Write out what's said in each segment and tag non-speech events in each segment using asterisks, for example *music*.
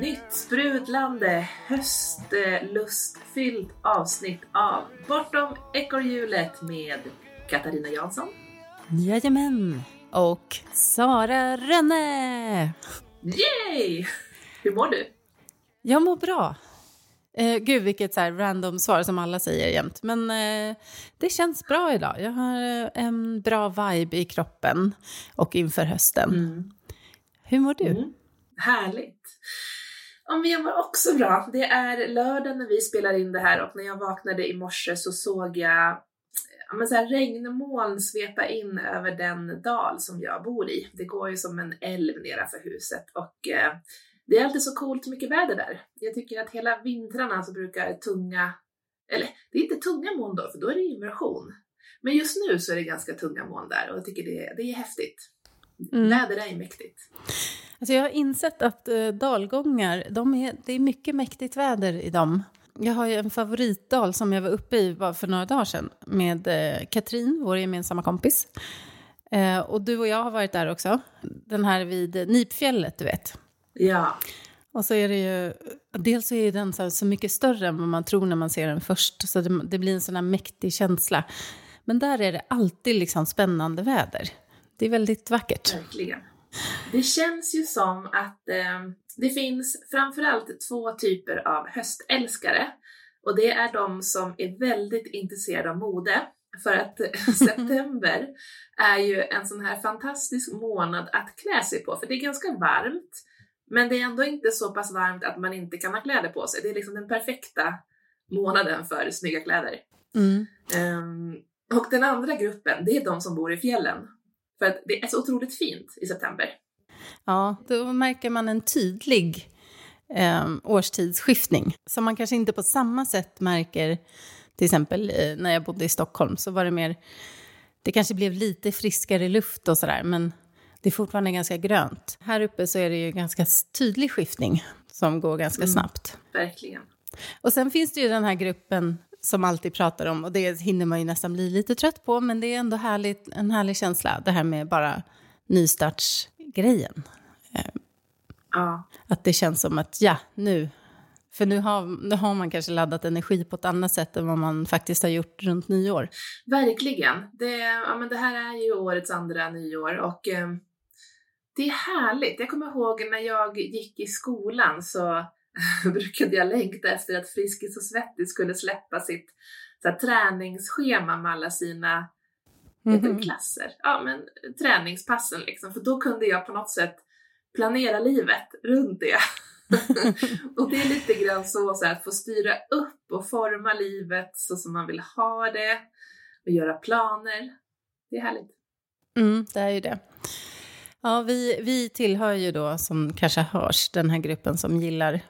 nytt sprudlande höstlustfyllt avsnitt av Bortom ekorrhjulet med Katarina Jansson. Jajamän! Och Sara Rönne! Yay! Hur mår du? Jag mår bra. Eh, gud, vilket så random svar som alla säger jämt. Men eh, det känns bra idag. Jag har eh, en bra vibe i kroppen och inför hösten. Hur mår du? Mm. Härligt! Ja, men jag mår också bra. Det är lördag när vi spelar in det här och när jag vaknade i morse så såg jag ja, men så här, regnmoln svepa in över den dal som jag bor i. Det går ju som en älv nedanför huset och eh, det är alltid så coolt mycket väder där. Jag tycker att hela vintrarna så brukar tunga, eller det är inte tunga moln då, för då är det inversion. Men just nu så är det ganska tunga moln där och jag tycker det, det är häftigt. Mm. Väder är mäktigt. Alltså jag har insett att eh, dalgångar, de är, det är mycket mäktigt väder i dem. Jag har ju en favoritdal som jag var uppe i bara för några dagar sedan med eh, Katrin, vår gemensamma kompis. Eh, och du och jag har varit där också. Den här vid Nipfjället, du vet. Ja, Och så är det ju, dels är den så, här så mycket större än vad man tror när man ser den först, så det, det blir en sån här mäktig känsla. Men där är det alltid liksom spännande väder. Det är väldigt vackert. verkligen. Det känns ju som att eh, det finns framförallt två typer av höstälskare. Och det är de som är väldigt intresserade av mode. För att *laughs* september är ju en sån här fantastisk månad att klä sig på. För det är ganska varmt. Men det är ändå inte så pass varmt att man inte kan ha kläder på sig. Det är liksom den perfekta månaden för snygga kläder. Mm. Ehm, och den andra gruppen, det är de som bor i fjällen. För att det är så otroligt fint i september. Ja, då märker man en tydlig eh, årstidsskiftning som man kanske inte på samma sätt märker till exempel eh, när jag bodde i Stockholm så var det mer, det kanske blev lite friskare luft och sådär men det är fortfarande ganska grönt. Här uppe så är det ju ganska tydlig skiftning som går ganska snabbt. Verkligen. Och sen finns det ju den här gruppen som alltid pratar om, och det hinner man ju nästan bli lite trött på, men det är ändå härligt, en härlig känsla, det här med bara nystartsgrejen. Ja, Att det känns som att, ja, nu, för nu har, nu har man kanske laddat energi på ett annat sätt än vad man faktiskt har gjort runt nyår. verkligen. Det, ja, men det här är ju årets andra nyår och eh, det är härligt. Jag kommer ihåg när jag gick i skolan så *laughs* brukade jag längta efter att Friskis och Svettis skulle släppa sitt så här, träningsschema med alla sina heter det klasser? Ja, men träningspassen liksom. För då kunde jag på något sätt planera livet runt det. *laughs* och det är lite grann så, så här, att få styra upp och forma livet så som man vill ha det och göra planer. Det är härligt. Mm, det är ju det. Ja, vi, vi tillhör ju då, som kanske hörs, den här gruppen som gillar,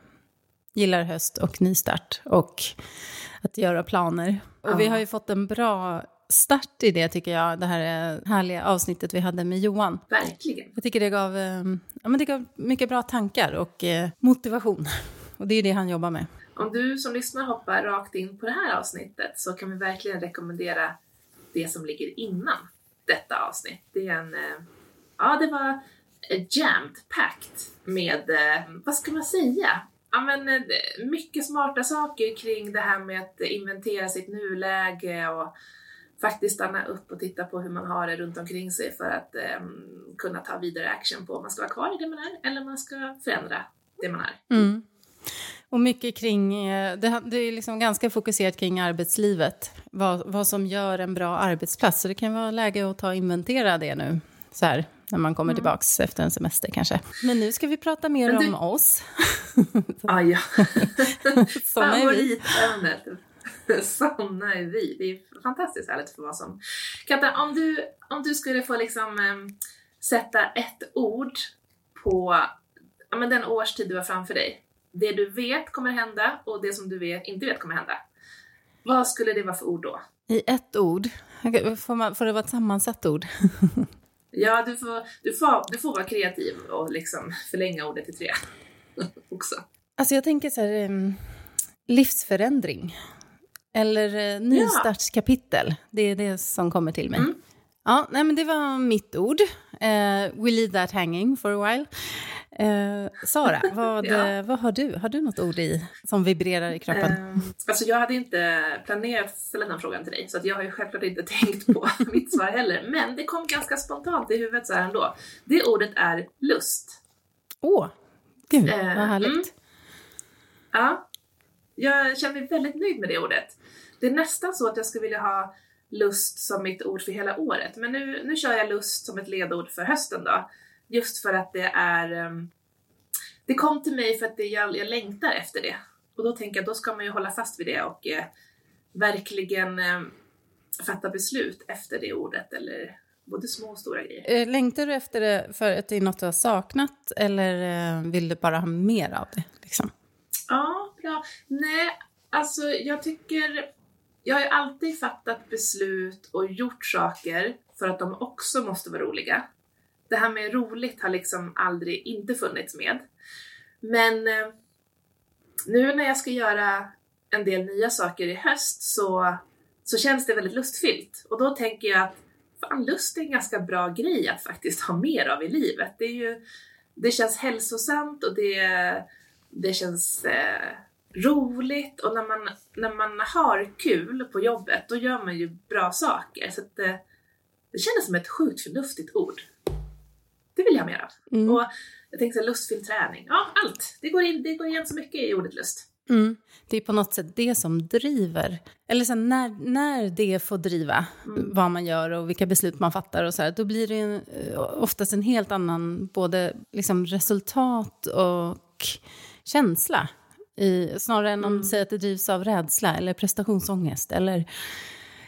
gillar höst och nystart och att göra planer. Och vi Ja. har ju fått en bra start i det, tycker jag, det här eh, härliga avsnittet vi hade med Johan. Verkligen. Jag tycker det gav, eh, ja, men det gav mycket bra tankar och eh, motivation. *laughs* Och det är det han jobbar med. Om du som lyssnar hoppar rakt in på det här avsnittet så kan vi verkligen rekommendera det som ligger innan detta avsnitt. Det är en, ja det var jammed packed med, vad ska man säga? Ja men eh, mycket smarta saker kring det här med att inventera sitt nuläge och faktiskt stanna upp och titta på hur man har det runt omkring sig för att eh, kunna ta vidare action på om man ska vara kvar i det man är eller om man ska förändra det man är. Mm. Och mycket kring, eh, det, det är liksom ganska fokuserat kring arbetslivet. Vad, vad som gör en bra arbetsplats. Så det kan vara läge att ta inventera det nu. Så här, när man kommer tillbaks efter en semester kanske. Men nu ska vi prata mer du- om oss. *laughs* Ah, ja. *laughs* Såna är vi. Favoritämnet. *laughs* Såna är vi. Det är fantastiskt härligt få vara som. Katta, om du, om du skulle få liksom em, sätta ett ord på ja, men den årstid du har framför dig. Det du vet kommer hända och det som du vet, inte vet kommer hända. Vad skulle det vara för ord då? I ett ord. Får, man, får det vara ett sammansatt ord? Ja, du får, du får, du får vara kreativ och liksom förlänga ordet till tre. *laughs* Också. Alltså jag tänker så här, livsförändring. Eller eh, nystartskapitel. Det är det som kommer till mig. Mm. Ja, nej, men det var mitt ord. Uh, we leave that hanging for a while. Eh, Sara, *laughs* vad, Ja. eh, vad har du? Har du något ord i som vibrerar i kroppen? Ehm, alltså jag hade inte planerat att ställa den frågan till dig, så att jag har ju självklart inte *laughs* tänkt på mitt svar heller. Men det kom ganska spontant i huvudet så här ändå. Det ordet är lust. Åh, gud eh, vad härligt. mm. Ja, jag känner mig väldigt nöjd med det ordet. Det är nästan så att jag skulle vilja ha lust som mitt ord för hela året. Men nu, nu kör jag lust som ett ledord för hösten då. Just för att det är... ehm, det kom till mig för att det, jag, jag längtar efter det. Och då tänker jag, då ska man ju hålla fast vid det och eh, verkligen eh, fatta beslut efter det ordet. Eller både små och stora grejer. Eh, Längtar du efter det för att det är något du har saknat eller eh, vill du bara ha mer av det? Liksom? Ja, bra. Nej, alltså jag tycker... Jag har ju alltid fattat beslut och gjort saker för att de också måste vara roliga. Det här med roligt har liksom aldrig inte funnits med. Men eh, nu när jag ska göra en del nya saker i höst så, så känns det väldigt lustfyllt. Och då tänker jag att fan, lust är en ganska bra grej att faktiskt ha mer av i livet. Det, är ju, det känns hälsosamt och det, det känns eh, roligt och när man, när man har kul på jobbet då gör man ju bra saker. Så att, eh, det kändes som ett sjukt förnuftigt ord. Det vill jag mer av. Mm. Och jag tänkte så lustfylld träning. Ja, allt. Det går, in, det går igen så mycket i ordet lust. Mm. Det är på något sätt det som driver. Eller så här, när, när det får driva vad man gör och vilka beslut man fattar och så här, då blir det en, eh, oftast en helt annan både liksom resultat och känsla. I, snarare än om du säger att det drivs av rädsla eller prestationsångest eller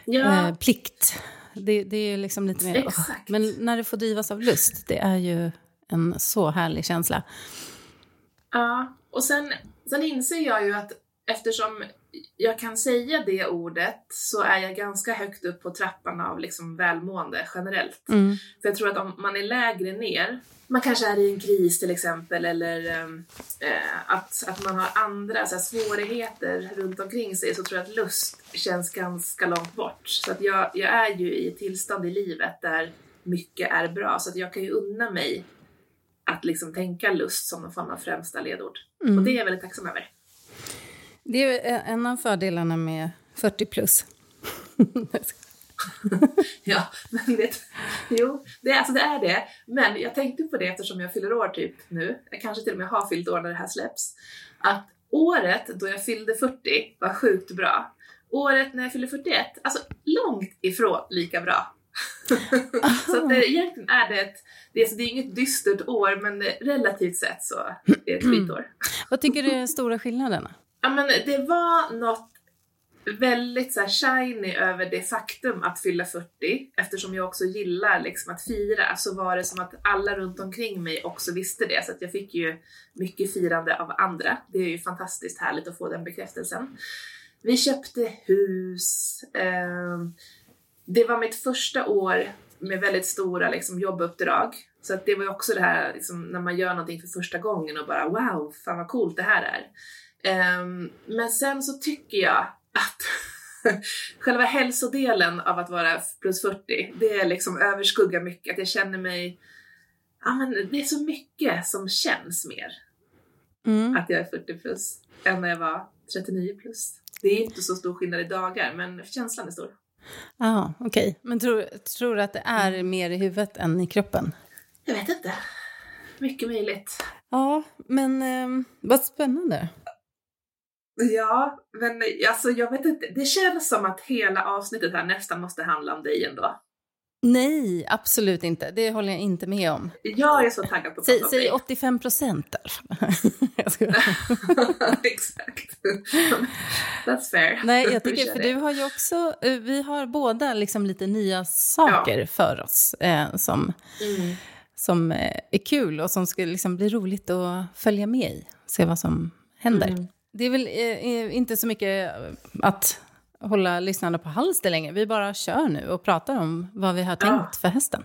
Ja, eh, plikt. Det, det är liksom lite mer... Exakt. Men när det får drivas av lust, det är ju en så härlig känsla. Ja, och sen, sen inser jag ju att eftersom jag kan säga det ordet så är jag ganska högt upp på trappan av liksom välmående generellt. Mm. För jag tror att om man är lägre ner, man kanske är i en kris till exempel eller ehm, eh, att, att man har andra så här, svårigheter runt omkring sig så tror jag att lust känns ganska långt bort. Så att jag, jag är ju i ett tillstånd i livet där mycket är bra så att jag kan ju unna mig att liksom tänka lust som någon form av främsta ledord. Mm. Och det är jag väldigt tacksam över. Det är en av fördelarna med 40 plus. *laughs* Ja, men det, jo, det, alltså det är det. Men jag tänkte på det eftersom jag fyller år typ nu, jag kanske till och med har fyllt år när det här släpps, att året då jag fyllde 40 var sjukt bra. Året när jag fyllde 41, alltså långt ifrån lika bra. *laughs* så det, egentligen är det ett, det är, det är inget dystert år, men relativt sett så är det ett skitår. Vad tycker du är den stora skillnaden? Ja men det var något väldigt så här shiny över det faktum att fylla 40 eftersom jag också gillar liksom att fira så var det som att alla runt omkring mig också visste det så att jag fick ju mycket firande av andra. Det är ju fantastiskt härligt att få den bekräftelsen. Vi köpte hus. Ehm, det var mitt första år med väldigt stora liksom, jobbuppdrag. Så att det var ju också det här liksom, när man gör någonting för första gången och bara wow, fan vad coolt det här är. Ehm, men sen så tycker jag att *laughs* själva hälsodelen av att vara plus 40, det är liksom överskuggar mycket. Att jag känner mig, ja men det är så mycket som känns mer Mm. att jag är 40 plus än när jag var 39 plus. Det är inte så stor skillnad i dagar, men känslan är stor. Ja, okej. Men tror, tror du att det är mer i huvudet än i kroppen? Jag vet inte. Mycket möjligt. Ja, men eh, vad spännande. Ja, men alltså jag vet inte. Det känns som att hela avsnittet här nästan måste handla om dig ändå. Nej, absolut inte. Det håller jag inte med om. Jag är så taggad på att prata om säg dig. 85 procent där. *laughs* *laughs* Exakt. That's fair. Nej, jag tycker, för du har ju också, eh, vi har båda liksom lite nya saker för oss eh, som, Mm. som eh, är kul och som skulle liksom bli roligt att följa med i. Se vad som händer. Mm. Det är väl eh, eh, inte så mycket att hålla lyssnarna på halster längre. Vi bara kör nu och pratar om vad vi har tänkt för hösten.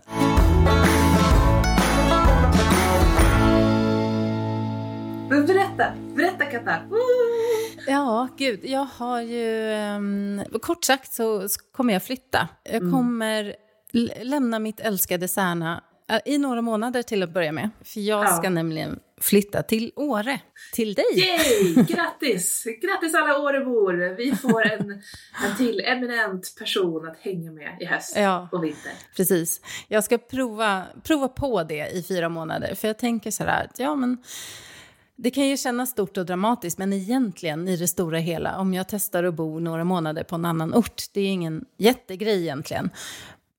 Men berätta, berätta Katta. Ja, gud, jag har ju... Um, kort sagt så kommer jag flytta. Jag mm. kommer lämna mitt älskade Särna i några månader till att börja med. För jag ja. ska nämligen flytta till Åre, till dig. Yay! *laughs* Grattis! Grattis alla Årebor! Vi får en, en till eminent person att hänga med i höst ja, och vinter. Precis. Jag ska prova, prova på det i fyra månader, för jag tänker så här ja men det kan ju kännas stort och dramatiskt, men egentligen i det stora hela, om jag testar att bo några månader på en annan ort, det är ingen jättegrej egentligen.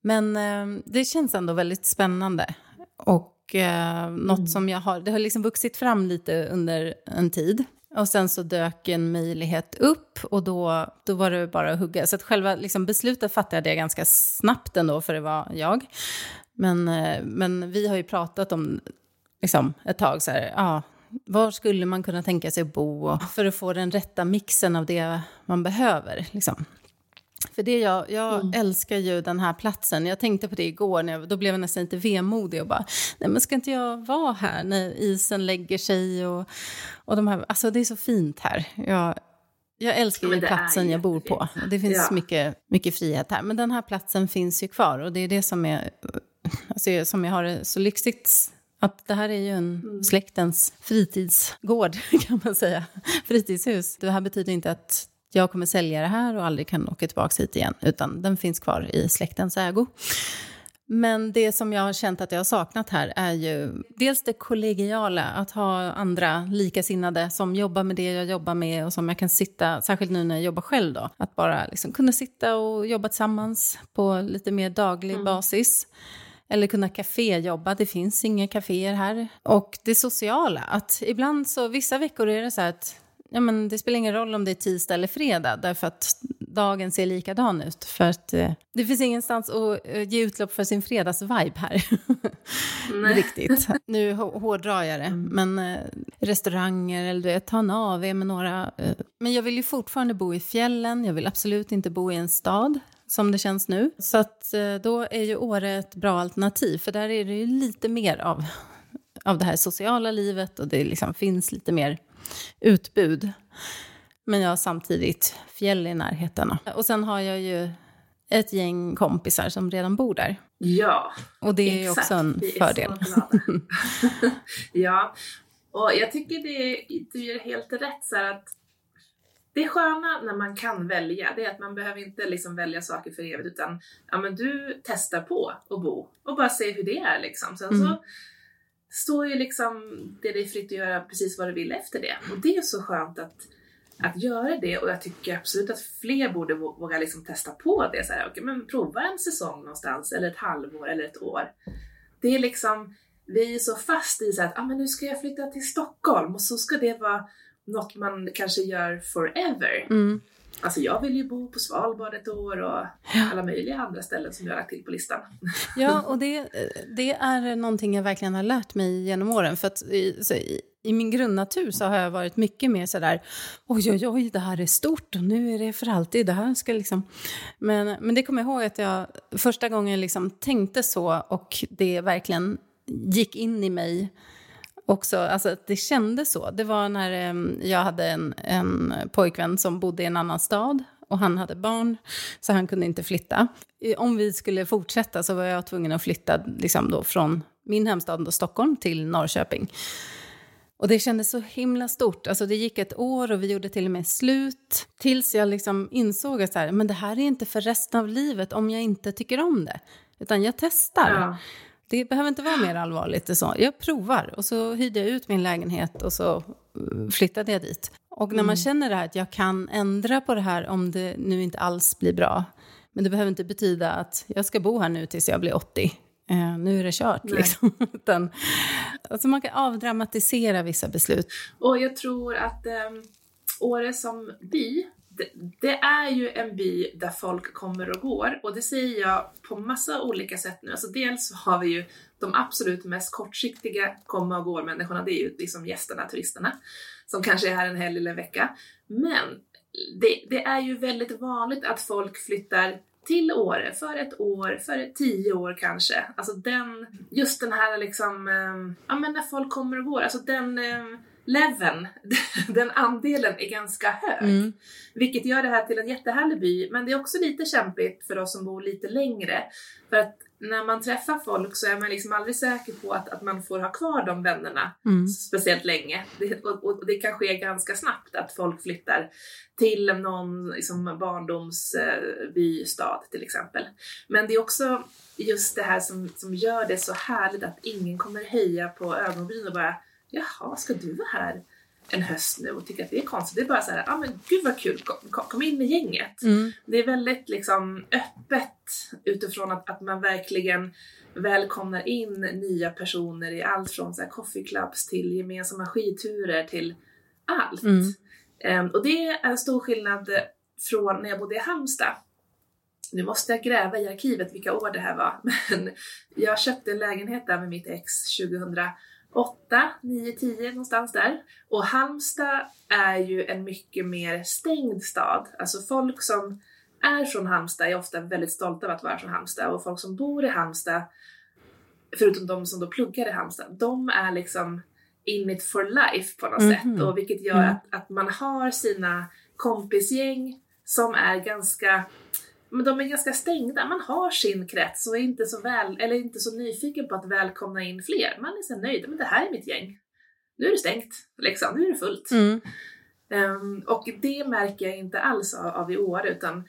Men eh, det känns ändå väldigt spännande. Och eh, något mm. som jag har, det har liksom vuxit fram lite under en tid. Och sen så dök en möjlighet upp och då, då var det bara att hugga. Så att själva liksom beslutet fattade jag ganska snabbt ändå, för det var jag. Men, eh, men vi har ju pratat om liksom, ett tag så här, ja, var skulle man kunna tänka sig att bo för att få den rätta mixen av det man behöver? Liksom. För det jag, jag mm. älskar ju den här platsen. Jag tänkte på det igår, när jag, då blev jag nästan lite vemodig och bara, nej men ska inte jag vara här när isen lägger sig och, och de här, alltså det är så fint här. Jag, jag älskar ju platsen jag bor på. Det finns ja. mycket, mycket frihet här. Men den här platsen finns ju kvar och det är det som, är, alltså, som jag har det så lyxigt att det här är ju en mm. släktens fritidsgård, *laughs* kan man säga. Fritidshus. Det här betyder inte att jag kommer sälja det här och aldrig kan åka tillbaka hit igen, utan den finns kvar i släktens ägo. Men det som jag har känt att jag har saknat här är ju dels det kollegiala, att ha andra likasinnade som jobbar med det jag jobbar med och som jag kan sitta, särskilt nu när jag jobbar själv då, att bara liksom kunna sitta och jobba tillsammans på lite mer daglig mm. basis. Eller kunna kaféjobba, det finns inga kaféer här. Och det sociala, att ibland så, vissa veckor är det så att ja, men det spelar ingen roll om det är tisdag eller fredag, därför att dagen ser likadan ut. För att eh, det finns ingenstans att eh, ge utlopp för sin fredagsvibe här. *laughs* Riktigt. *laughs* Nu hårdrar jag det, mm. men eh, restauranger eller du vet, ta en AV med några. Eh, men jag vill ju fortfarande bo i fjällen, jag vill absolut inte bo i en stad som det känns nu. Så att eh, då är ju Åre ett bra alternativ, för där är det ju lite mer av, av det här sociala livet och det liksom finns lite mer utbud. Men jag har samtidigt fjäll i närheten. Och sen har jag ju ett gäng kompisar som redan bor där. Ja, Och det är ju också en fördel. *laughs* ja, och jag tycker det, du gör helt rätt så att det sköna när man kan välja, det är att man behöver inte liksom välja saker för evigt utan ja, men du testar på att bo och bara se hur det är liksom. Sen mm. så står ju liksom det dig fritt att göra precis vad du vill efter det. Och det är så skönt att, att göra det och jag tycker absolut att fler borde våga liksom testa på det. Så här, okay, men prova en säsong någonstans eller ett halvår eller ett år. Det är liksom, vi är så fast i så att ah, men nu ska jag flytta till Stockholm och så ska det vara något man kanske gör forever. Mm. Alltså jag vill ju bo på Svalbard ett år och alla möjliga andra ställen som jag har lagt till på listan. *laughs* Ja, och det, det är någonting jag verkligen har lärt mig genom åren. För att i, så, i, i min grundnatur så har jag varit mycket mer sådär, oj, oj, oj, det här är stort och nu är det för alltid, det här ska liksom... Men, men det kommer jag ihåg att jag första gången liksom tänkte så och det verkligen gick in i mig också, alltså det kändes så. Det var när um, jag hade en, en pojkvän som bodde i en annan stad och han hade barn, så han kunde inte flytta. Om vi skulle fortsätta så var jag tvungen att flytta liksom då från min hemstad då, Stockholm till Norrköping. Och det kändes så himla stort. Alltså det gick ett år och vi gjorde till och med slut. Tills jag liksom insåg att så här, men det här är inte för resten av livet om jag inte tycker om det. Utan jag testar. Ja. Det behöver inte vara mer allvarligt. Så. Jag provar och så hyrde jag ut min lägenhet och så eh, flyttade jag dit. Och när man mm. känner det här att jag kan ändra på det här om det nu inte alls blir bra. Men det behöver inte betyda att jag ska bo här nu tills jag blir 80. Eh, nu är det kört. Liksom. *laughs* Utan, alltså man kan avdramatisera vissa beslut. Och jag tror att eh, Åre som by det, är ju en by där folk kommer och går och det säger jag på massa olika sätt nu. Alltså dels har vi ju de absolut mest kortsiktiga komma och går-människorna, det är ju liksom gästerna, turisterna, som kanske är här en helg eller en vecka. Men det, det är ju väldigt vanligt att folk flyttar till Åre för ett år, för tio år kanske. Alltså den, just den här liksom, ehm, ja men när folk kommer och går, alltså den eh, leveln, *laughs* den andelen är ganska hög. Mm. Vilket gör det här till en jättehärlig by, men det är också lite kämpigt för oss som bor lite längre. För att när man träffar folk så är man liksom aldrig säker på att, att man får ha kvar de vännerna Mm. speciellt länge. Det, och, och det kan ske ganska snabbt att folk flyttar till någon liksom, barndomsby, stad till exempel. Men det är också just det här som, som gör det så härligt att ingen kommer höja på ögonbrynen och bara Jaha, ska du vara här en höst nu och tycka att det är konstigt? Det är bara så här, ja ah, men gud vad kul, kom, kom, in med gänget. Mm. Det är väldigt liksom öppet utifrån att, att man verkligen välkomnar in nya personer i allt från så här coffee clubs till gemensamma skidturer till allt. Mm. Ehm, och det är en stor skillnad från när jag bodde i Halmstad. Nu måste jag gräva i arkivet vilka år det här var, *laughs* men jag köpte en lägenhet där med mitt ex 2008, 9, 10 någonstans där. Och Halmstad är ju en mycket mer stängd stad. Alltså folk som är från Halmstad är ofta väldigt stolta över att vara från Halmstad och folk som bor i Halmstad, förutom de som då pluggar i Halmstad, de är liksom in it for life på något Mhm. sätt. Och vilket gör Mm. att, att man har sina kompisgäng som är ganska men de är ganska stängda. Man har sin krets och är inte så, väl, eller inte så nyfiken på att välkomna in fler. Man är så nöjd. Men det här är mitt gäng. Nu är det stängt. Liksom. Nu är det fullt. Mm. Ehm, och det märker jag inte alls av, av i år. Utan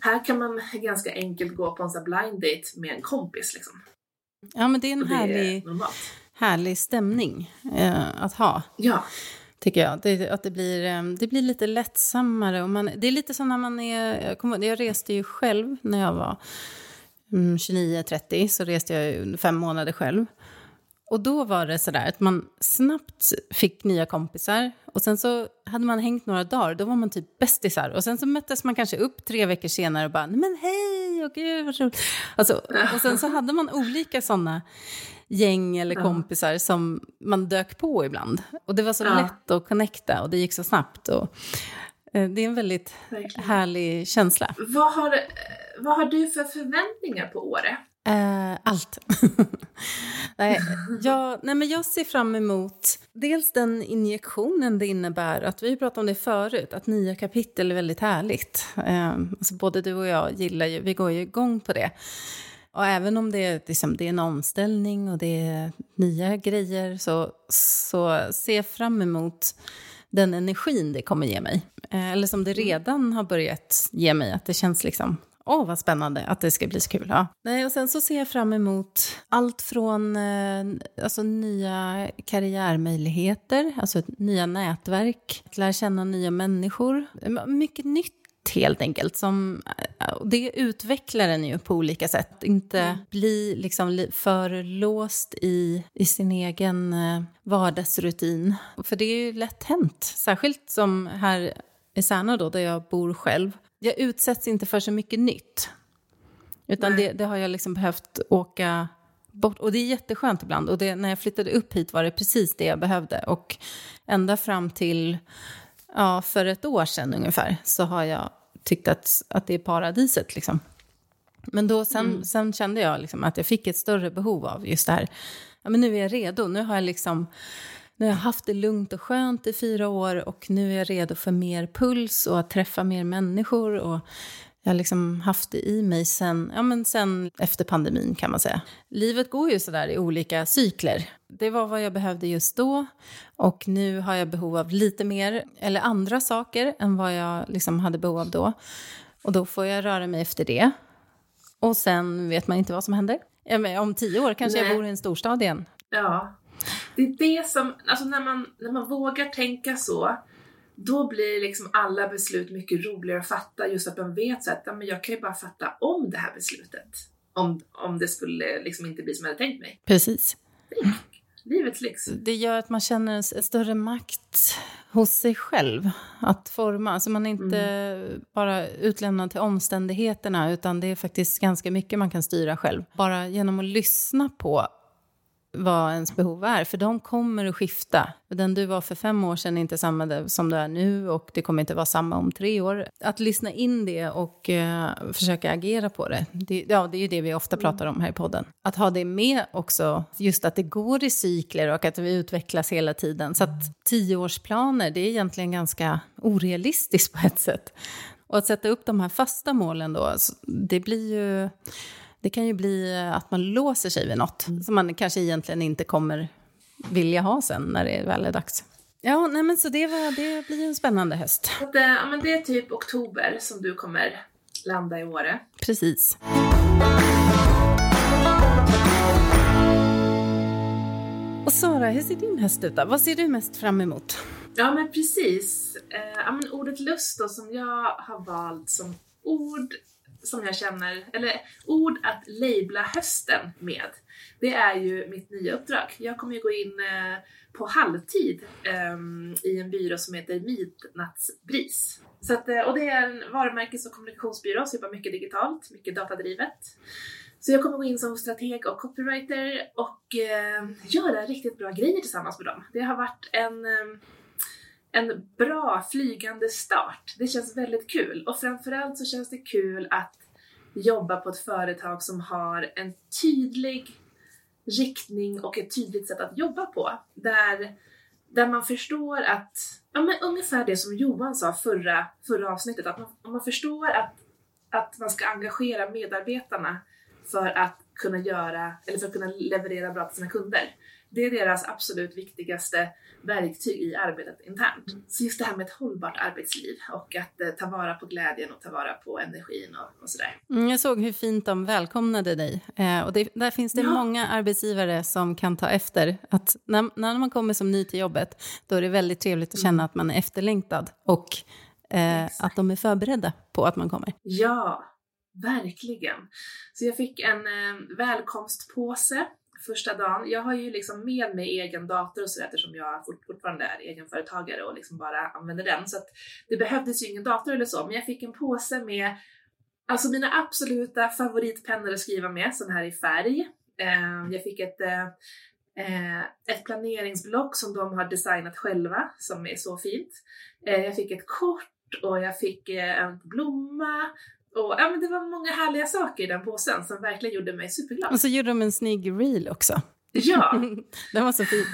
här kan man ganska enkelt gå på en sån blind date med en kompis. Liksom. Ja, men det är en det härlig, är härlig stämning eh, att ha. Ja tycker jag. Det, att det blir, eh, det blir lite lättsammare. Och man, det är lite som när man är... Jag, jag reste ju själv när jag var mm, 29-30, så reste jag fem månader själv. Och då var det sådär att man snabbt fick nya kompisar och sen så hade man hängt några dagar, då var man typ bästisar. Och sen så möttes man kanske upp tre veckor senare och bara, "Nej, men hej, och gud vad roligt. Alltså, och sen så hade man olika sådana gäng eller kompisar som man dök på ibland. Och det var så lätt att connecta och det gick så snabbt. Och, eh, det är en väldigt Verkligen. härlig känsla. Vad, har, eh, vad har du för förväntningar på Åre? Eh, allt. *laughs* nej, jag, nej, men jag ser fram emot dels den injektionen det innebär, att vi pratade om det förut, att nya kapitel är väldigt härligt. Eh, alltså både du och jag gillar ju, vi går ju igång på det. Och även om det är, liksom, det är en omställning och det är nya grejer så, så ser jag fram emot den energin det kommer ge mig. Eh, eller som det redan har börjat ge mig, att det känns liksom Åh, vad spännande att det ska bli så kul. Ja. Nej, och sen så ser jag fram emot allt från eh, alltså, nya karriärmöjligheter, alltså nya nätverk, att lära känna nya människor. Mycket nytt helt enkelt. Som, eh, det utvecklar en ju på olika sätt. Inte bli liksom li- för låst i, i sin egen eh, vardagsrutin. För det är ju lätt hänt, särskilt som här i Särna då, där jag bor själv. Jag utsätts inte för så mycket nytt. Utan det, det har jag liksom behövt åka bort. Och det är jätteskönt ibland. Och det, när jag flyttade upp hit var det precis det jag behövde. Och ända fram till ja, för ett år sedan ungefär så har jag tyckt att, att det är paradiset. Liksom. Men då sen, sen kände jag liksom att jag fick ett större behov av just det här. Ja, men nu är jag redo. Nu har jag liksom nu har jag haft det lugnt och skönt i fyra år och nu är jag redo för mer puls och att träffa mer människor. Och jag har liksom haft det i mig sen, ja, men sen efter pandemin kan man säga. Livet går ju sådär i olika cykler. Det var vad jag behövde just då och nu har jag behov av lite mer, eller andra saker än vad jag liksom hade behov av då. Och då får jag röra mig efter det. Och sen vet man inte vad som händer. Ja, men Om tio år kanske Nej. jag bor i en storstad igen. Ja. Det är det som, alltså när man, när man vågar tänka så, då blir liksom alla beslut mycket roligare att fatta. Just att man vet så att ja, men jag kan ju bara fatta om det här beslutet. Om, om det skulle liksom inte bli som jag hade tänkt mig. Precis. Livets lyx. Det gör att man känner en större makt hos sig själv att forma. Alltså man är inte bara utlämnad till omständigheterna utan det är faktiskt ganska mycket man kan styra själv. Bara genom att lyssna på vad ens behov är, för de kommer att skifta. Den du var för fem år sedan är inte samma som du är nu och det kommer inte vara samma om tre år. Att lyssna in det och uh, försöka agera på det, det, ja, det är ju det vi ofta pratar om här i podden. Att ha det med också, just att det går i cykler och att vi utvecklas hela tiden. Så att tioårsplaner, det är egentligen ganska orealistiskt på ett sätt. Och att sätta upp de här fasta målen då, det blir ju det kan ju bli att man låser sig vid något mm. som man kanske egentligen inte kommer vilja ha sen när det väl är dags. Ja, nej men så det, var, det blir en spännande höst. Det, ja, men det är typ oktober som du kommer landa i Åre. Precis. Och Sara, hur ser din höst ut då? Vad ser du mest fram emot? Ja men precis. Eh, ja, men ordet lust då som jag har valt som ord som jag känner, eller ord att labla hösten med, det är ju mitt nya uppdrag. Jag kommer ju gå in eh, på halvtid um, i en byrå som heter Midnattsbris. Så att, eh, och det är en varumärkes och kommunikationsbyrå som jobbar mycket digitalt, mycket datadrivet. Så jag kommer gå in som strateg och copywriter och eh, göra riktigt bra grejer tillsammans med dem. Det har varit en eh, en bra flygande start. Det känns väldigt kul och framförallt så känns det kul att jobba på ett företag som har en tydlig riktning och ett tydligt sätt att jobba på. Där, där man förstår att, ja men ungefär det som Johan sa förra, förra avsnittet, att man, man förstår att, att man ska engagera medarbetarna för att kunna göra, eller för att kunna leverera bra till sina kunder. Det är deras absolut viktigaste verktyg i arbetet internt. Mm. Så just det här med ett hållbart arbetsliv och att eh, ta vara på glädjen och ta vara på energin och, och sådär. Mm, jag såg hur fint de välkomnade dig eh, och det, där finns det ja. många arbetsgivare som kan ta efter att när, när man kommer som ny till jobbet då är det väldigt trevligt att känna mm. att man är efterlängtad och eh, att de är förberedda på att man kommer. Ja, verkligen. Så jag fick en eh, välkomstpåse första dagen. Jag har ju liksom med mig egen dator och så eftersom jag fortfarande är egenföretagare och liksom bara använder den. Så att det behövdes ju ingen dator eller så, men jag fick en påse med alltså mina absoluta favoritpennor att skriva med, sån här i färg. Ehm, jag fick ett, eh, eh, ett planeringsblock som de har designat själva, som är så fint. Eh, jag fick ett kort och jag fick en blomma och, ja, men det var många härliga saker i den påsen som verkligen gjorde mig superglad. Och så gjorde de en snygg reel också. Ja! *laughs* den var så fin.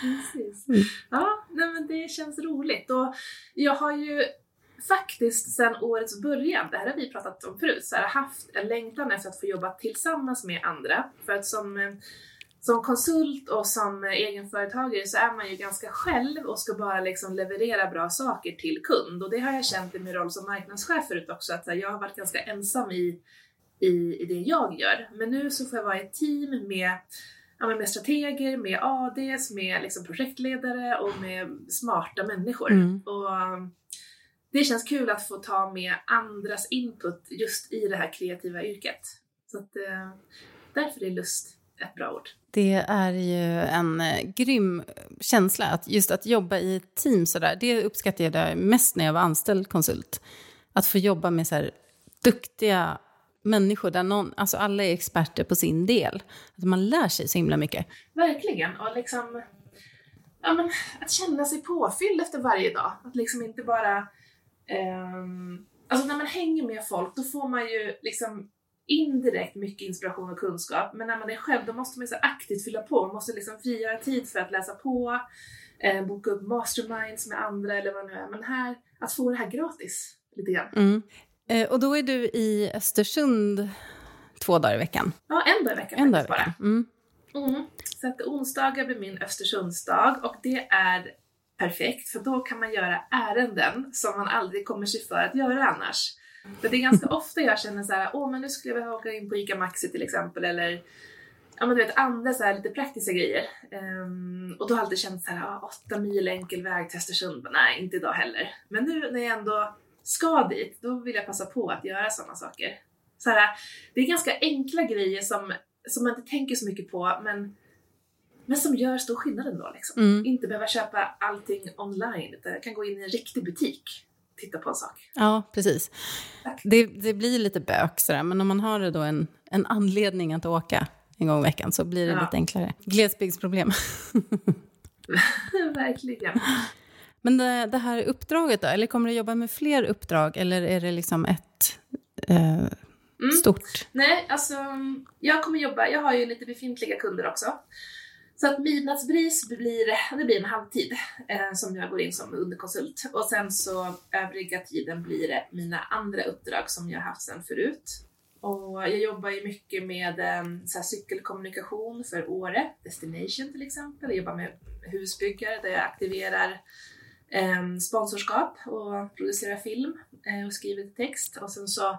Precis. Ja, nej, men det känns roligt. Och jag har ju faktiskt sedan årets början, det här har vi pratat om förut, så här, haft en längtan efter att få jobba tillsammans med andra. För att som som konsult och som egenföretagare så är man ju ganska själv och ska bara liksom leverera bra saker till kund. Och det har jag känt i min roll som marknadschef förut också, att jag har varit ganska ensam i, i, i det jag gör. Men nu så får jag vara i ett team med, med strateger, med ADs, med liksom projektledare och med smarta människor. Mm. Och det känns kul att få ta med andras input just i det här kreativa yrket. Så att, eh, därför är lust ett bra ord. Det är ju en eh, grym känsla, att just att jobba i ett team sådär, det uppskattade jag mest när jag var anställd konsult. Att få jobba med så här duktiga människor där någon, alltså alla är experter på sin del. Att man lär sig så himla mycket. Verkligen, och liksom ja, men, att känna sig påfylld efter varje dag. Att liksom inte bara... Um, alltså när man hänger med folk, då får man ju liksom indirekt mycket inspiration och kunskap, men när man är själv då måste man så aktivt fylla på. Man måste liksom frigöra tid för att läsa på, eh, boka upp masterminds med andra eller vad det nu är. Men här, att få det här gratis lite grann. Mm. Eh, och då är du i Östersund två dagar i veckan? Ja, en dag i veckan en dag i veckan. bara. Mm. Mm. Så att onsdagar blir min Östersundsdag och det är perfekt för då kan man göra ärenden som man aldrig kommer sig för att göra annars. För det är ganska ofta jag känner så här, åh men nu skulle jag vilja åka in på ICA Maxi till exempel eller ja men du vet andra så här lite praktiska grejer. Um, och då har jag alltid känt så här, ah, åtta mil enkel väg till Östersund, men nej inte idag heller. Men nu när jag ändå ska dit, då vill jag passa på att göra sådana saker. Så här, det är ganska enkla grejer som, som man inte tänker så mycket på men, men som gör stor skillnad ändå. Liksom. Mm. Inte behöva köpa allting online, utan jag kan gå in i en riktig butik titta på en sak. Ja, precis. Det, det blir lite bök sådär, men om man har då en, en anledning att åka en gång i veckan så blir det Ja. lite enklare. Glesbygdsproblem. *laughs* Verkligen. Men det, det här uppdraget då, eller kommer du jobba med fler uppdrag eller är det liksom ett eh, Mm. stort? Nej, alltså jag kommer jobba, jag har ju lite befintliga kunder också. Så att midnattsbris blir, det blir en halvtid eh, som jag går in som underkonsult. Och sen så övriga tiden blir det mina andra uppdrag som jag haft sedan förut. Och jag jobbar ju mycket med eh, så här, cykelkommunikation för Åre, Destination till exempel. Jag jobbar med husbyggare där jag aktiverar eh, sponsorskap och producerar film eh, och skriver text. Och sen så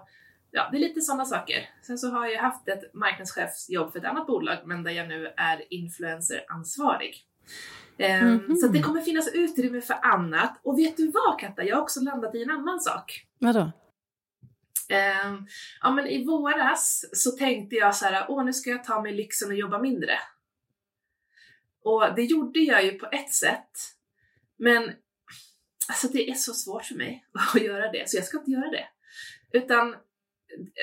Ja, det är lite sådana saker. Sen så har jag haft ett marknadschefsjobb för ett annat bolag, men där jag nu är influenceransvarig. Ehm, Mhm. Så det kommer finnas utrymme för annat. Och vet du vad Katta, jag har också landat i en annan sak. Vadå? Ehm, ja, men i våras så tänkte jag så här, åh nu ska jag ta mig lyxen och jobba mindre. Och det gjorde jag ju på ett sätt. Men alltså det är så svårt för mig *laughs* att göra det, så jag ska inte göra det. Utan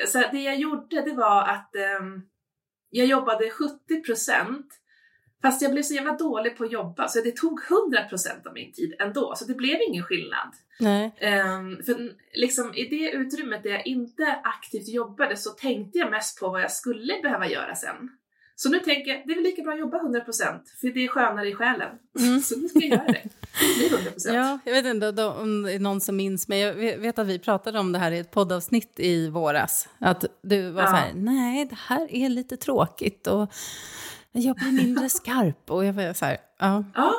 så det jag gjorde det var att ehm, jag jobbade 70% Fast jag blev så jävla dålig på att jobba så det tog 100% av min tid ändå, så det blev ingen skillnad. Ehm, för liksom, i det utrymmet där jag inte aktivt jobbade så tänkte jag mest på vad jag skulle behöva göra sen. Så nu tänker jag, det är väl lika bra att jobba 100% för det är skönare i själen. Mm. *laughs* Så nu ska jag göra det. Det blir 100%. Ja, jag vet inte om det är någon som minns, men jag vet att vi pratade om det här i ett poddavsnitt i våras. Att du var Ja. så här, nej, det här är lite tråkigt och jag blir mindre skarp. Och jag var så här, ja, ja,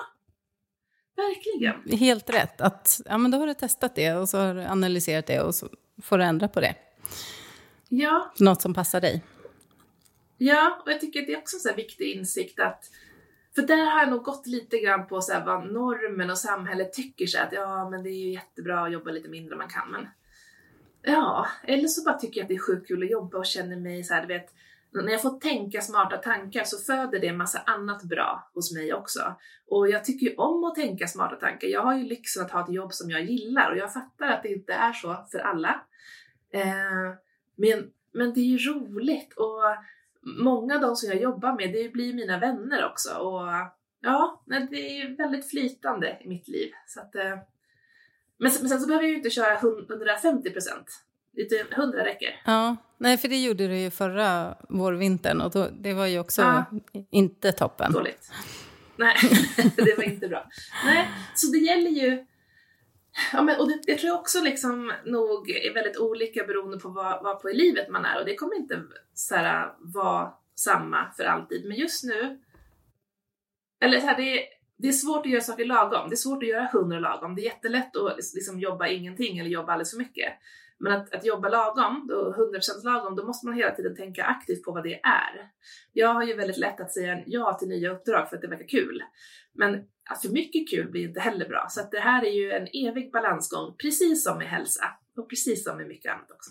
verkligen. helt rätt. Att, ja, men då har du testat det och så har du analyserat det och så får du ändra på det. Ja, Något som passar dig. Ja, och jag tycker att det är också en så viktig insikt att för där har jag nog gått lite grann på så här vad normen och samhället tycker sig att ja, men det är ju jättebra att jobba lite mindre om man kan, men ja, eller så bara tycker jag att det är sjukt kul att jobba och känner mig så här, du vet, när jag får tänka smarta tankar så föder det en massa annat bra hos mig också. Och jag tycker ju om att tänka smarta tankar. Jag har ju lyxen att ha ett jobb som jag gillar och jag fattar att det inte är så för alla. Eh, men, men det är ju roligt och många av de som jag jobbar med, det blir mina vänner också. Och ja, det är väldigt flytande i mitt liv. Så att, eh, men, sen- men sen så behöver jag ju inte köra 150 procent. Lite 100 räcker. Ja, nej, för det gjorde du ju förra vårvintern och då, det var ju också Ja. inte toppen. Dåligt. Nej, *laughs* det var inte bra. Nej, så det gäller ju Ja, men, och det, jag tror också liksom nog är väldigt olika beroende på vad, vad på i livet man är och det kommer inte så här, vara samma för alltid. Men just nu, eller så här, det, är, det är svårt att göra saker lagom. Det är svårt att göra hundra lagom. Det är jättelätt att liksom jobba ingenting eller jobba alldeles för mycket. Men att, att jobba lagom, då 100% lagom, då måste man hela tiden tänka aktivt på vad det är. Jag har ju väldigt lätt att säga ja till nya uppdrag för att det verkar kul. Men att för mycket kul blir inte heller bra. Så att det här är ju en evig balansgång, precis som med hälsa. Och precis som med mycket annat också.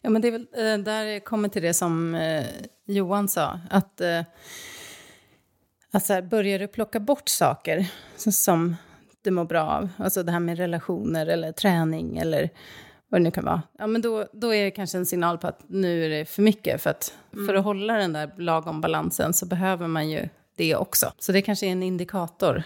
Ja, men det är väl eh, där jag kommer till det som eh, Johan sa, att, eh, alltså här, börjar du plocka bort saker som du mår bra av, alltså det här med relationer eller träning eller vad det nu kan vara, ja, men då, då är det kanske en signal på att nu är det för mycket. För att, för att hålla den där lagom balansen så behöver man ju det också. Så det kanske är en indikator.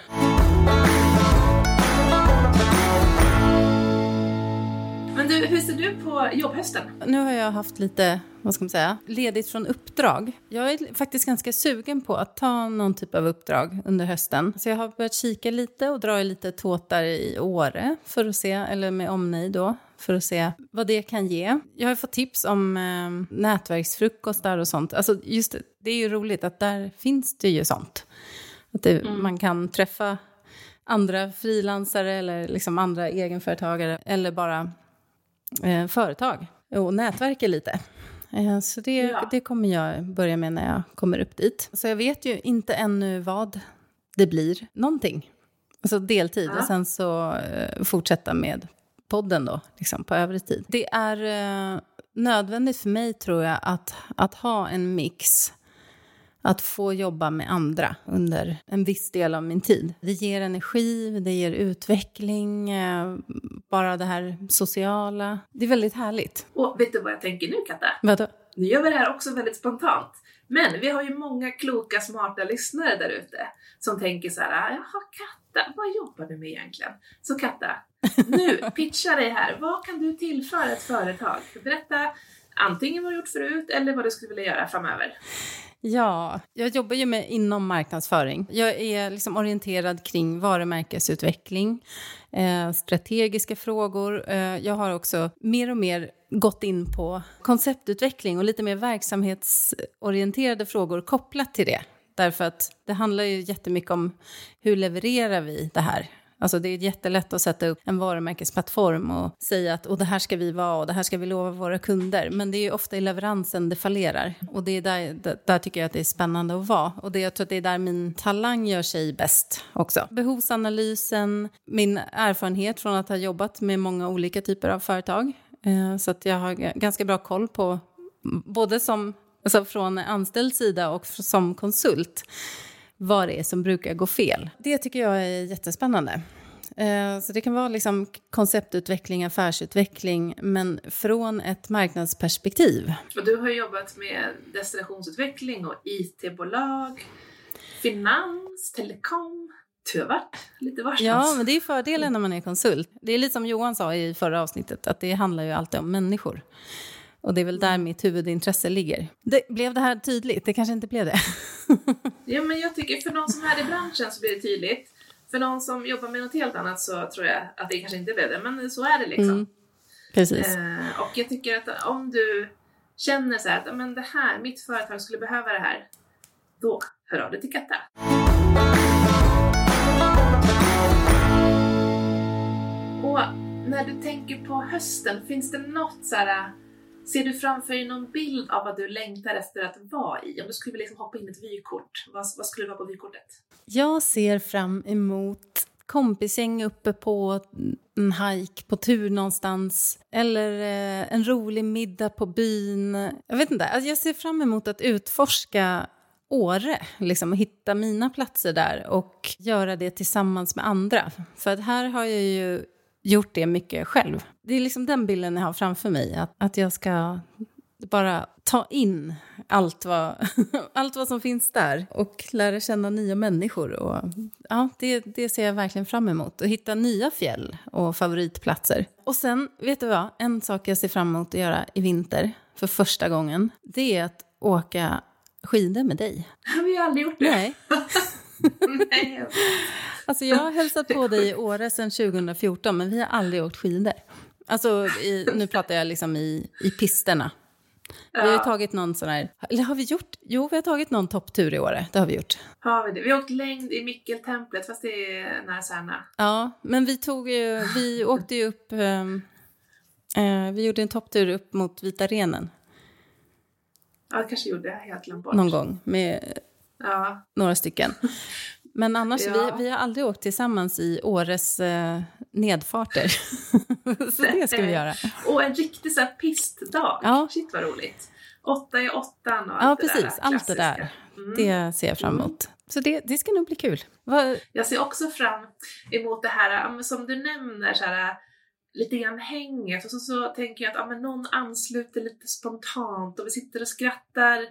Men du, hur ser du på jobbhösten? Nu har jag haft lite, vad ska man säga, ledigt från uppdrag. Jag är faktiskt ganska sugen på att ta någon typ av uppdrag under hösten. Så jag har börjat kika lite och dra i lite tåtar i Åre för att se, eller med omnejd då, för att se vad det kan ge. Jag har fått tips om eh, nätverksfrukostar och sånt. Alltså just det, det är ju roligt att där finns det ju sånt. Att det, man kan träffa andra frilansare eller liksom andra egenföretagare eller bara eh, företag och nätverka lite. Eh, så det, Ja. det kommer jag börja med när jag kommer upp dit. Så jag vet ju inte ännu vad det blir. Någonting. Alltså deltid Ja. och sen så eh, fortsätta med podden då, liksom på övrig tid. Det är eh, nödvändigt för mig tror jag att, att ha en mix att få jobba med andra under en viss del av min tid. Det ger energi, det ger utveckling, eh, bara det här sociala. Det är väldigt härligt. Och vet du vad jag tänker nu Katta? Vadå? Nu gör vi det här också väldigt spontant. Men vi har ju många kloka, smarta lyssnare där ute som tänker så här, jaha Katta, vad jobbar du med egentligen? Så Katta, nu pitcha dig här. Vad kan du tillföra ett företag? Berätta antingen vad du gjort förut eller vad du skulle vilja göra framöver. Ja, jag jobbar ju med inom marknadsföring. Jag är liksom orienterad kring varumärkesutveckling, eh, strategiska frågor. Eh, jag har också mer och mer gått in på konceptutveckling och lite mer verksamhetsorienterade frågor kopplat till det. Därför att det handlar ju jättemycket om hur levererar vi det här? Alltså det är jättelätt att sätta upp en varumärkesplattform och säga att och det här ska vi vara och det här ska vi lova våra kunder. Men det är ju ofta i leveransen det fallerar. Och det är där, där, tycker jag att det är spännande att vara. Och det, jag tror att det är där min talang gör sig bäst också. Behovsanalysen, min erfarenhet från att ha jobbat med många olika typer av företag. Eh, så att jag har ganska bra koll på både som Alltså från anställd sida och som konsult vad det är som brukar gå fel. Det tycker jag är jättespännande. Eh, så det kan vara liksom konceptutveckling, affärsutveckling, men från ett marknadsperspektiv. Och du har jobbat med destinationsutveckling och IT-bolag, finans, telekom. Du har varit lite varstans. Ja, men det är fördelen när man är konsult. Det är lite som Johan sa i förra avsnittet, att det handlar ju alltid om människor. Och det är väl där mitt huvudintresse ligger. Det, blev det här tydligt? Det kanske inte blev det. *laughs* ja, men jag tycker för någon som är i branschen så blir det tydligt. För någon som jobbar med något helt annat så tror jag att det kanske inte blev det, men så är det liksom. Mm, precis. Eh, och jag tycker att om du känner så här att men det här, mitt företag skulle behöva det här, då hör av dig till Katta. Och när du tänker på hösten, finns det något så här Ser du framför dig någon bild av vad du längtar efter att vara i? Om du skulle vilja liksom hoppa in ett vykort, vad, vad skulle det vara på vykortet? Jag ser fram emot kompisgäng uppe på en hike på tur någonstans eller eh, en rolig middag på byn. Jag vet inte, alltså jag ser fram emot att utforska Åre, liksom, och hitta mina platser där och göra det tillsammans med andra. För att här har jag ju gjort det mycket själv. Det är liksom den bilden jag har framför mig, att, att jag ska bara ta in allt vad, *laughs* allt vad som finns där och lära känna nya människor. Och, ja, det, det ser jag verkligen fram emot. Och hitta nya fjäll och favoritplatser. Och sen, vet du vad? En sak jag ser fram emot att göra i vinter för första gången, det är att åka skidor med dig. Vi har aldrig gjort det. Nej. *laughs* Nej, *laughs* Alltså jag har hälsat på dig i Åre sedan 2014, men vi har aldrig åkt skidor. Alltså, i, nu pratar jag liksom i, i pisterna. Ja. Vi har tagit någon sån här, eller har vi gjort? Jo, vi har tagit någon topptur i Åre, det har vi gjort. Har vi det? Vi har åkt längd i Mickeltemplet, fast det är nära Särna. Ja, men vi tog ju, vi åkte ju upp, um, uh, vi gjorde en topptur upp mot Vita renen. Ja, det kanske gjorde, jag helt glömt bort. Någon gång med ja. några stycken. Men annars, ja. vi, vi har aldrig åkt tillsammans i Åres eh, nedfarter. *laughs* så det ska vi göra. Och en riktig så här pistdag. Ja. Shit vad roligt. Åtta i åttan och allt ja, det precis, där allt det där. Mm. Det ser jag fram emot. Mm. Så det, det ska nog bli kul. Va? Jag ser också fram emot det här, som du nämner, så här, lite grann hänget och så, så tänker jag att ja, men någon ansluter lite spontant och vi sitter och skrattar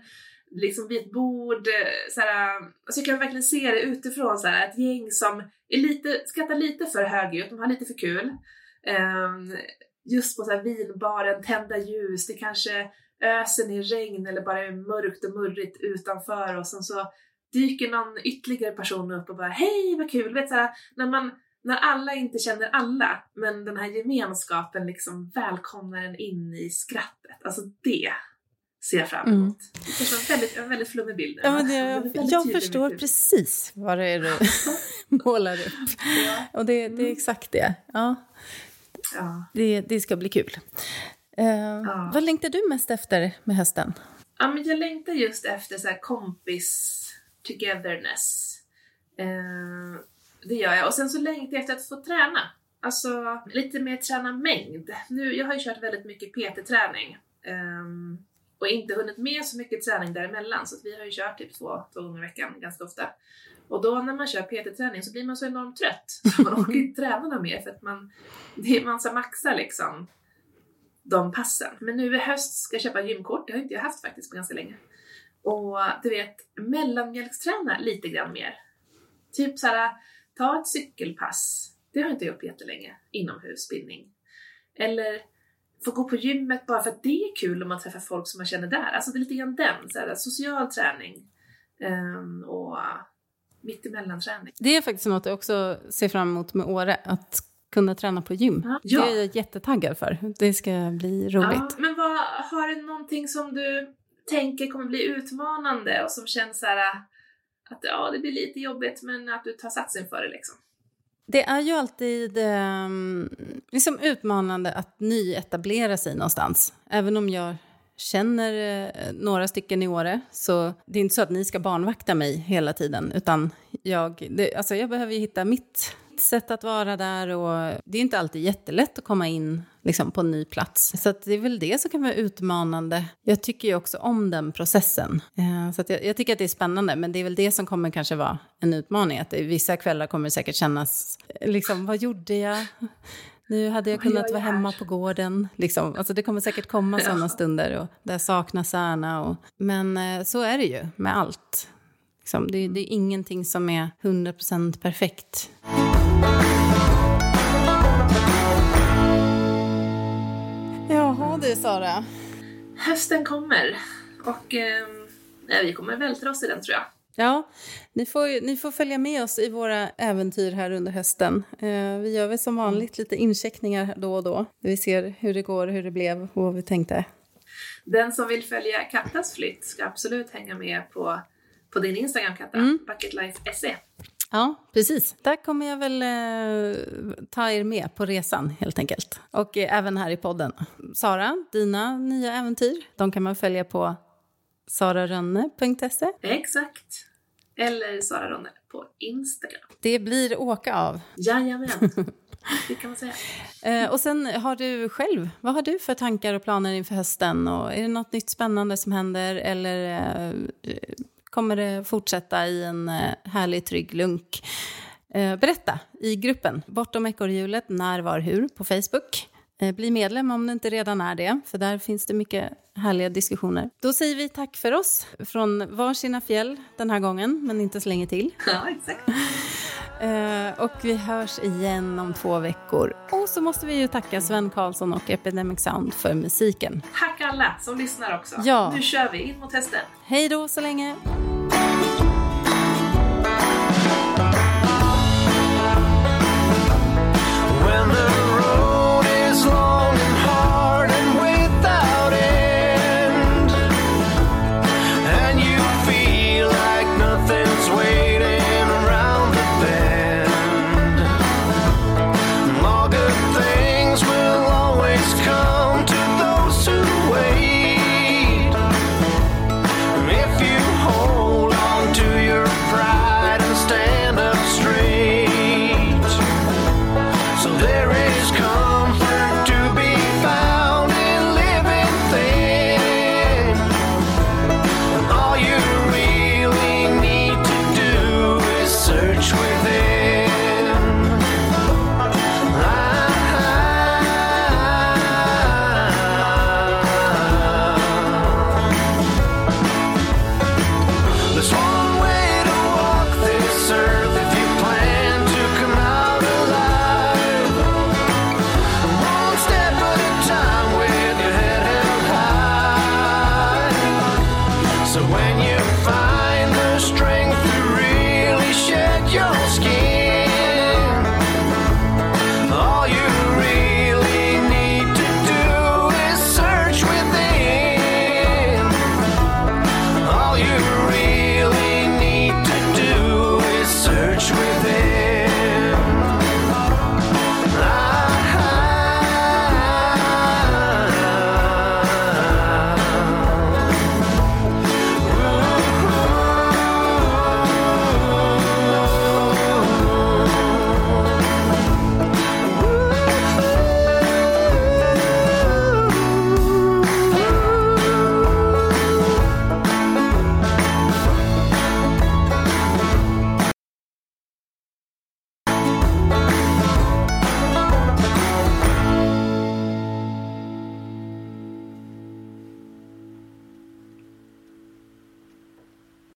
liksom vid ett bord. Eh, såhär, alltså jag kan verkligen se det utifrån, såhär, ett gäng som är lite, skrattar lite för högljutt, de har lite för kul. Um, just på såhär vinbaren, tända ljus, det kanske öser ner regn eller bara är mörkt och murrigt utanför och sen så dyker någon ytterligare person upp och bara hej vad kul! Vet, såhär, när, man, när alla inte känner alla men den här gemenskapen liksom välkomnar en in i skrattet. Alltså det ser jag fram emot. Mm. Det är en väldigt, en väldigt flummig bild. Ja, men det, jag, jag förstår precis vad det är du *laughs* målar upp. Ja. Och det, det, är mm. exakt det. Ja. ja. Det, det ska bli kul. Uh, ja. Vad längtar du mest efter med hösten? Ja, men jag längtar just efter så kompis togetherness. Uh, det gör jag. Och sen så längtar jag efter att få träna. Alltså lite mer träna mängd. Nu, jag har ju kört väldigt mycket PT-träning. Um, och inte hunnit med så mycket träning däremellan så vi har ju kört typ två, två gånger i veckan ganska ofta. Och då när man kör PT-träning så blir man så enormt trött så man *laughs* orkar inte träna något mer för att man, det, man ska maxa liksom de passen. Men nu i höst ska jag köpa gymkort, det har inte jag haft faktiskt på ganska länge. Och du vet, mellanmjölksträna lite grann mer. Typ såhär, ta ett cykelpass. Det har jag inte gjort jättelänge. Inomhusspinning. Eller få gå på gymmet bara för att det är kul om man träffar folk som man känner där. Alltså det är lite grann den, såhär, social träning. Um, och mittemellan-träning. Det är faktiskt något jag också ser fram emot med Åre, att kunna träna på gym. Ja. Det är jag jättetaggad för. Det ska bli roligt. Ja, men vad, har du någonting som du tänker kommer bli utmanande och som känns så här att ja, det blir lite jobbigt men att du tar satsen för det liksom? Det är ju alltid eh, liksom utmanande att nyetablera sig någonstans. Även om jag känner eh, några stycken i Åre så det är inte så att ni ska barnvakta mig hela tiden utan jag, det, alltså jag behöver ju hitta mitt sätt att vara där och det är inte alltid jättelätt att komma in liksom, på en ny plats. Så det är väl det som kan vara utmanande. Jag tycker ju också om den processen. Eh, så jag, jag, tycker att det är spännande, men det är väl det som kommer kanske vara en utmaning. Att vissa kvällar kommer säkert kännas, liksom, vad gjorde jag? Nu hade jag kunnat vara hemma på gården. Liksom. Alltså det kommer säkert komma sådana stunder och där jag saknar Särna. Och, men eh, så är det ju med allt. Liksom, det, det, är ingenting som är 100% perfekt. Jaha du Sara. Hösten kommer och eh, vi kommer vältra oss i den tror jag. Ja, ni får, ni får följa med oss i våra äventyr här under hösten. Eh, vi gör väl som vanligt lite incheckningar då och då. Vi ser hur det går, hur det blev och vad vi tänkte. Den som vill följa Kattas flytt ska absolut hänga med på, på din Instagram, Katta. Mm. Bucketlife.se. Ja, precis. Där kommer jag väl eh, ta er med på resan helt enkelt. Och eh, även här i podden. Sara, dina nya äventyr, de kan man följa på sararönne.se. Exakt. Eller Sara Ronne på Instagram. Det blir åka av. Jajamän. *laughs* Det kan man säga. Eh, och sen har du själv, vad har du för tankar och planer inför hösten? Och är det något nytt spännande som händer eller eh, kommer det fortsätta i en eh, härlig, trygg lunk? Eh, berätta i gruppen Bortom ekorrhjulet, när, var, hur på Facebook. Eh, bli medlem om du inte redan är det, för där finns det mycket härliga diskussioner. Då säger vi tack för oss från varsina fjäll den här gången, men inte så länge till. Ja, exakt. *laughs* Uh, och vi hörs igen om två veckor. Och så måste vi ju tacka Sven Karlsson och Epidemic Sound för musiken. Tack alla som lyssnar också. Ja. Nu kör vi in mot hästen. Hej då så länge.